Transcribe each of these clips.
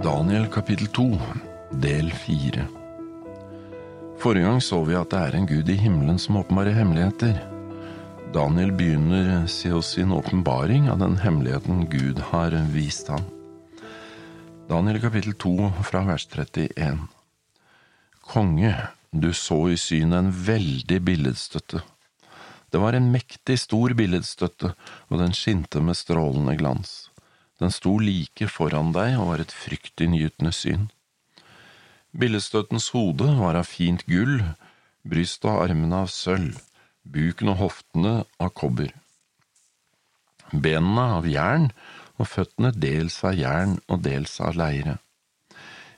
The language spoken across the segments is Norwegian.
Daniel kapittel 2, del 4 Forrige gang så vi at det er en gud i himmelen som åpenbarer hemmeligheter. Daniel begynner hos sin åpenbaring av den hemmeligheten Gud har vist ham. Daniel kapittel 2 fra vers 31 Konge, du så i synet en veldig billedstøtte. Det var en mektig stor billedstøtte, og den skinte med strålende glans. Den sto like foran deg og var et fryktinngytende syn. Billestøttens hode var av fint gull, brystet og armene av sølv, buken og hoftene av kobber. Benene av jern og føttene dels av jern og dels av leire.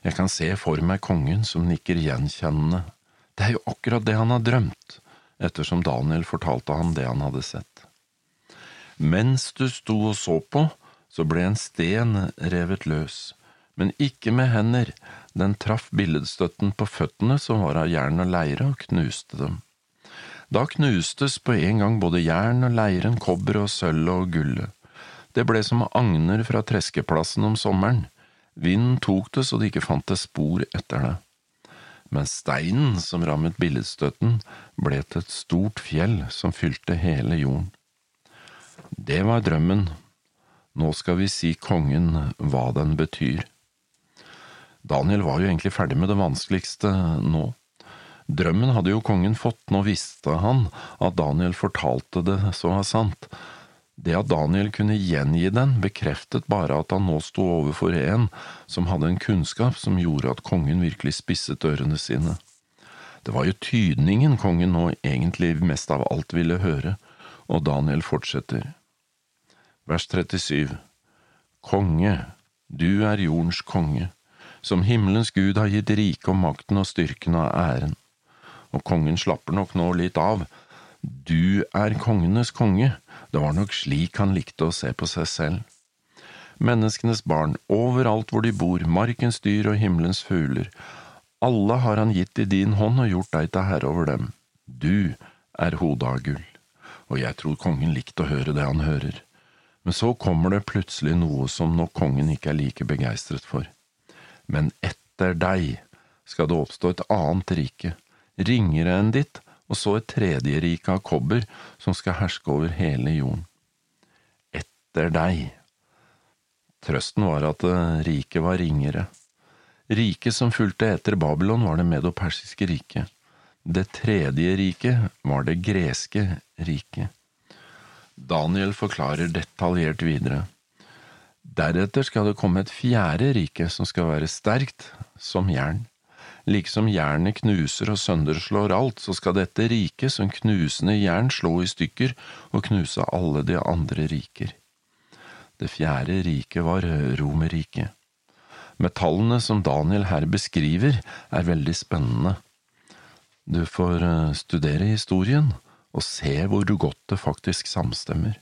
Jeg kan se for meg kongen som nikker gjenkjennende. Det er jo akkurat det han har drømt, ettersom Daniel fortalte ham det han hadde sett. Mens du sto og så på, så ble en sten revet løs, men ikke med hender, den traff billedstøtten på føttene som var av jern og leire, og knuste dem. Da knustes på en gang både jern og leiren, kobber og sølvet og gullet. Det ble som agner fra treskeplassen om sommeren. Vinden tok det så de ikke fant det spor etter det. Men steinen som rammet billedstøtten, ble til et stort fjell som fylte hele jorden. Det var drømmen nå skal vi si kongen hva den betyr. Daniel var jo egentlig ferdig med det vanskeligste nå. Drømmen hadde jo kongen fått, nå visste han at Daniel fortalte det så var sant. Det at Daniel kunne gjengi den, bekreftet bare at han nå sto overfor en som hadde en kunnskap som gjorde at kongen virkelig spisset ørene sine. Det var jo tydningen kongen nå egentlig mest av alt ville høre, og Daniel fortsetter vers 37 Konge, du er jordens konge, som himmelens gud har gitt riket og makten og styrken og æren. Og kongen slapper nok nå litt av. Du er kongenes konge, det var nok slik han likte å se på seg selv. Menneskenes barn, overalt hvor de bor, markens dyr og himmelens fugler, alle har han gitt i din hånd og gjort deg til herre over dem. Du er hodet av gull. Og jeg tror kongen likte å høre det han hører. Men så kommer det plutselig noe som nok kongen ikke er like begeistret for. Men etter deg skal det oppstå et annet rike, ringere enn ditt, og så et tredje rike av kobber som skal herske over hele jorden. Etter deg. Trøsten var at riket var ringere. Riket som fulgte etter Babylon, var det medopersiske riket. Det tredje riket var det greske riket. Daniel forklarer detaljert videre. Deretter skal det komme et fjerde rike som skal være sterkt som jern. Liksom jernet knuser og sønderslår alt, så skal dette riket som knusende jern slå i stykker og knuse alle de andre riker. Det fjerde riket var Romerriket. Metallene som Daniel her beskriver, er veldig spennende. Du får eh, studere historien og se hvor godt det faktisk samstemmer.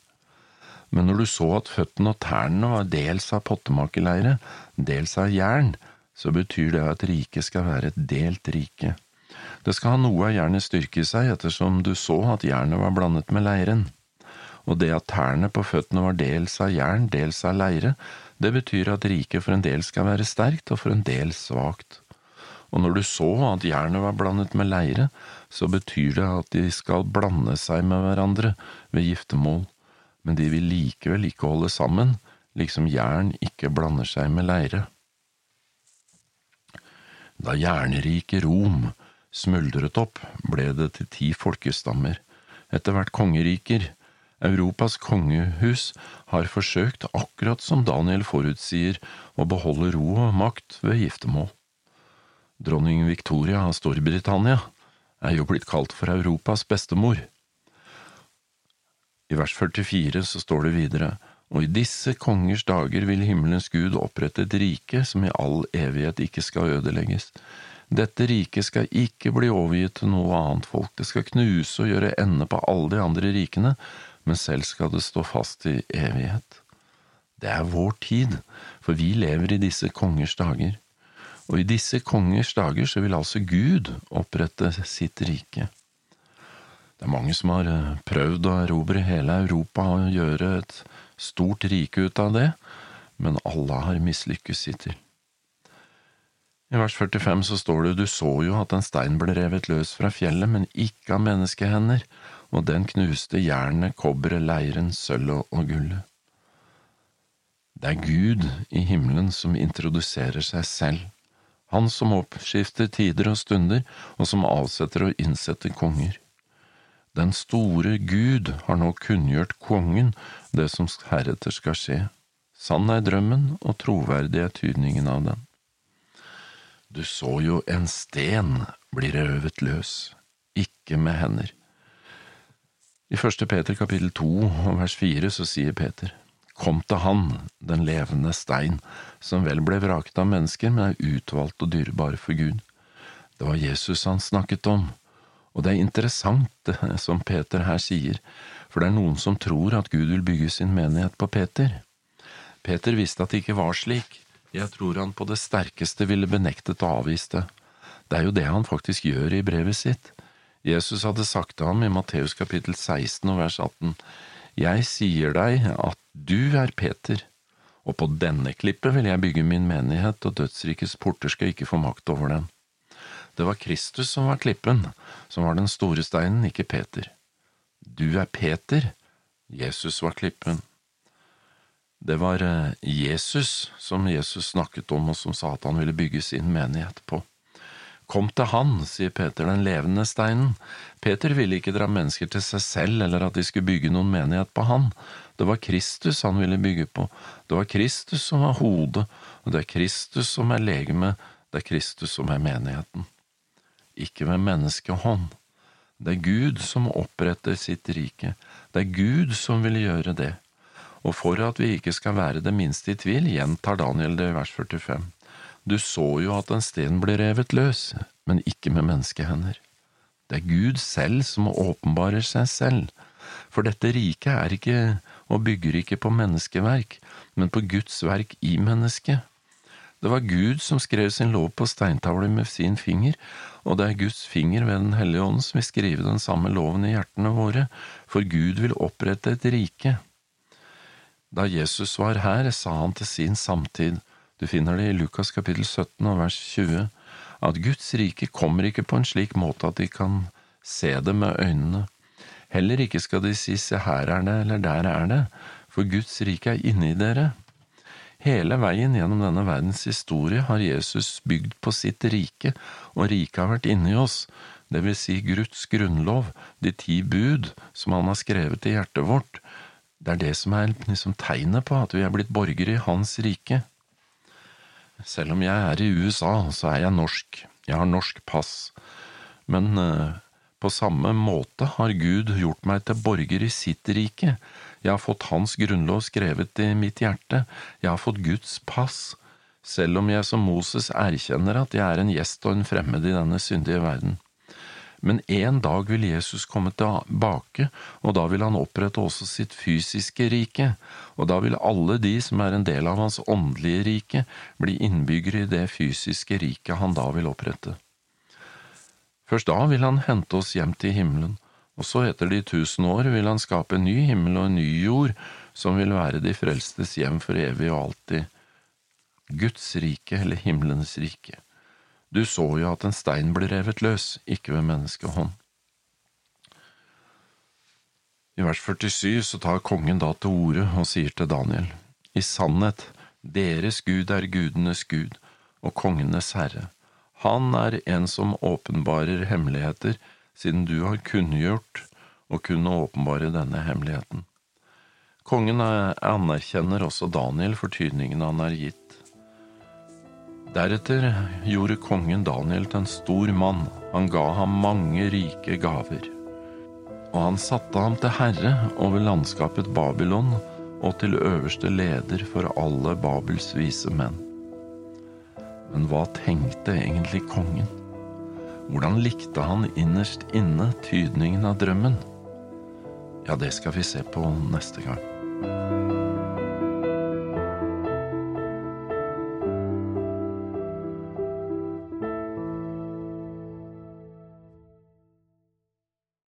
Men når du så at føttene og tærne var dels av pottemakeleire, dels av jern, så betyr det at riket skal være et delt rike. Det skal ha noe av jernet styrke i seg ettersom du så at jernet var blandet med leiren. Og det at tærne på føttene var dels av jern, dels av leire, det betyr at riket for en del skal være sterkt og for en del svakt. Og når du så at jernet var blandet med leire, så betyr det at de skal blande seg med hverandre ved giftermål, men de vil likevel ikke holde sammen, liksom jern ikke blander seg med leire. Da jernriket Rom smuldret opp, ble det til ti folkestammer, etter hvert kongeriker. Europas kongehus har forsøkt, akkurat som Daniel forutsier, å beholde ro og makt ved giftermål. Dronning Victoria av Storbritannia er jo blitt kalt for Europas bestemor. I vers 44 så står det videre, og i disse kongers dager vil himmelens Gud opprette et rike som i all evighet ikke skal ødelegges. Dette riket skal ikke bli overgitt til noe annet folk, det skal knuse og gjøre ende på alle de andre rikene, men selv skal det stå fast i evighet. Det er vår tid, for vi lever i disse kongers dager og i disse kongers dager så vil altså Gud opprette sitt rike. Det er mange som har eh, prøvd å erobre hele Europa og gjøre et stort rike ut av det, men alle har mislykkes hittil. I vers 45 så står det du så jo at en stein ble revet løs fra fjellet, men ikke av menneskehender, og den knuste jernet, kobberet, leiren, sølvet og gullet. Det er Gud i himmelen som introduserer seg selv, han som oppskifter tider og stunder, og som avsetter og innsetter konger. Den store Gud har nå kunngjort kongen det som heretter skal skje. Sann er drømmen, og troverdig er tydningen av den. Du så jo en sten bli røvet løs, ikke med hender. I første Peter kapittel to og vers fire så sier Peter, Kom til Han, den levende stein, som vel ble vraket av mennesker, men er utvalgt og dyrebar for Gud. Det var Jesus han snakket om, og det er interessant det som Peter her sier, for det er noen som tror at Gud vil bygge sin menighet på Peter. Peter visste at det ikke var slik, jeg tror han på det sterkeste ville benektet og avvist det. Det er jo det han faktisk gjør i brevet sitt. Jesus hadde sagt til ham i Matteus kapittel 16 og vers 18, Jeg sier deg at du er Peter, og på denne klippet vil jeg bygge min menighet, og dødsrikets porter skal ikke få makt over den. Det var Kristus som var klippen, som var den store steinen, ikke Peter. Du er Peter, Jesus var klippen. Det var eh, Jesus som Jesus snakket om, og som sa at han ville bygge sin menighet på. Kom til han, sier Peter, den levende steinen. Peter ville ikke dra mennesker til seg selv eller at de skulle bygge noen menighet på han. Det var Kristus han ville bygge på. Det var Kristus som var hodet, og det er Kristus som er legemet, det er Kristus som er menigheten. Ikke med menneskehånd. Det er Gud som oppretter sitt rike. Det er Gud som vil gjøre det og for at vi ikke skal være det minste i tvil, gjentar Daniel det i vers 45. Du så jo at den stenen ble revet løs, men ikke med menneskehender. Det er Gud selv som åpenbarer seg selv, for dette riket er ikke og bygger ikke på menneskeverk, men på Guds verk i mennesket. Det var Gud som skrev sin lov på steintavler med sin finger, og det er Guds finger ved Den hellige ånd som vil skrive den samme loven i hjertene våre, for Gud vil opprette et rike. Da Jesus var her, sa han til sin samtid, du finner det i Lukas kapittel 17 og vers 20, at Guds rike kommer ikke på en slik måte at de kan se det med øynene. Heller ikke skal de si se her er det eller der er det, for Guds rike er inni dere. Hele veien gjennom denne verdens historie har Jesus bygd på sitt rike, og riket har vært inni oss, det vil si Guds grunnlov, de ti bud som han har skrevet i hjertet vårt, det er det som er liksom tegnet på at vi er blitt borgere i Hans rike. Selv om jeg er i USA, så er jeg norsk. Jeg har norsk pass. Men uh, på samme måte har Gud gjort meg til borger i sitt rike. Jeg har fått Hans grunnlov skrevet i mitt hjerte. Jeg har fått Guds pass. Selv om jeg som Moses erkjenner at jeg er en gjest og en fremmed i denne syndige verden. Men en dag vil Jesus komme tilbake, og da vil han opprette også sitt fysiske rike, og da vil alle de som er en del av hans åndelige rike, bli innbyggere i det fysiske riket han da vil opprette. Først da vil han hente oss hjem til himmelen, og så etter de tusen år vil han skape en ny himmel og en ny jord, som vil være de frelstes hjem for evig og alltid. Guds rike, eller himmelens rike. Du så jo at en stein ble revet løs, ikke ved menneskehånd. I vers 47 så tar kongen da til orde og sier til Daniel, I sannhet, deres Gud er gudenes Gud og kongenes herre. Han er en som åpenbarer hemmeligheter, siden du har kunngjort å kunne åpenbare denne hemmeligheten. Kongen anerkjenner også Daniel for tydningen han er gitt. Deretter gjorde kongen Daniel til en stor mann, han ga ham mange rike gaver. Og han satte ham til herre over landskapet Babylon og til øverste leder for alle Babels vise menn. Men hva tenkte egentlig kongen? Hvordan likte han innerst inne tydningen av drømmen? Ja, det skal vi se på neste gang.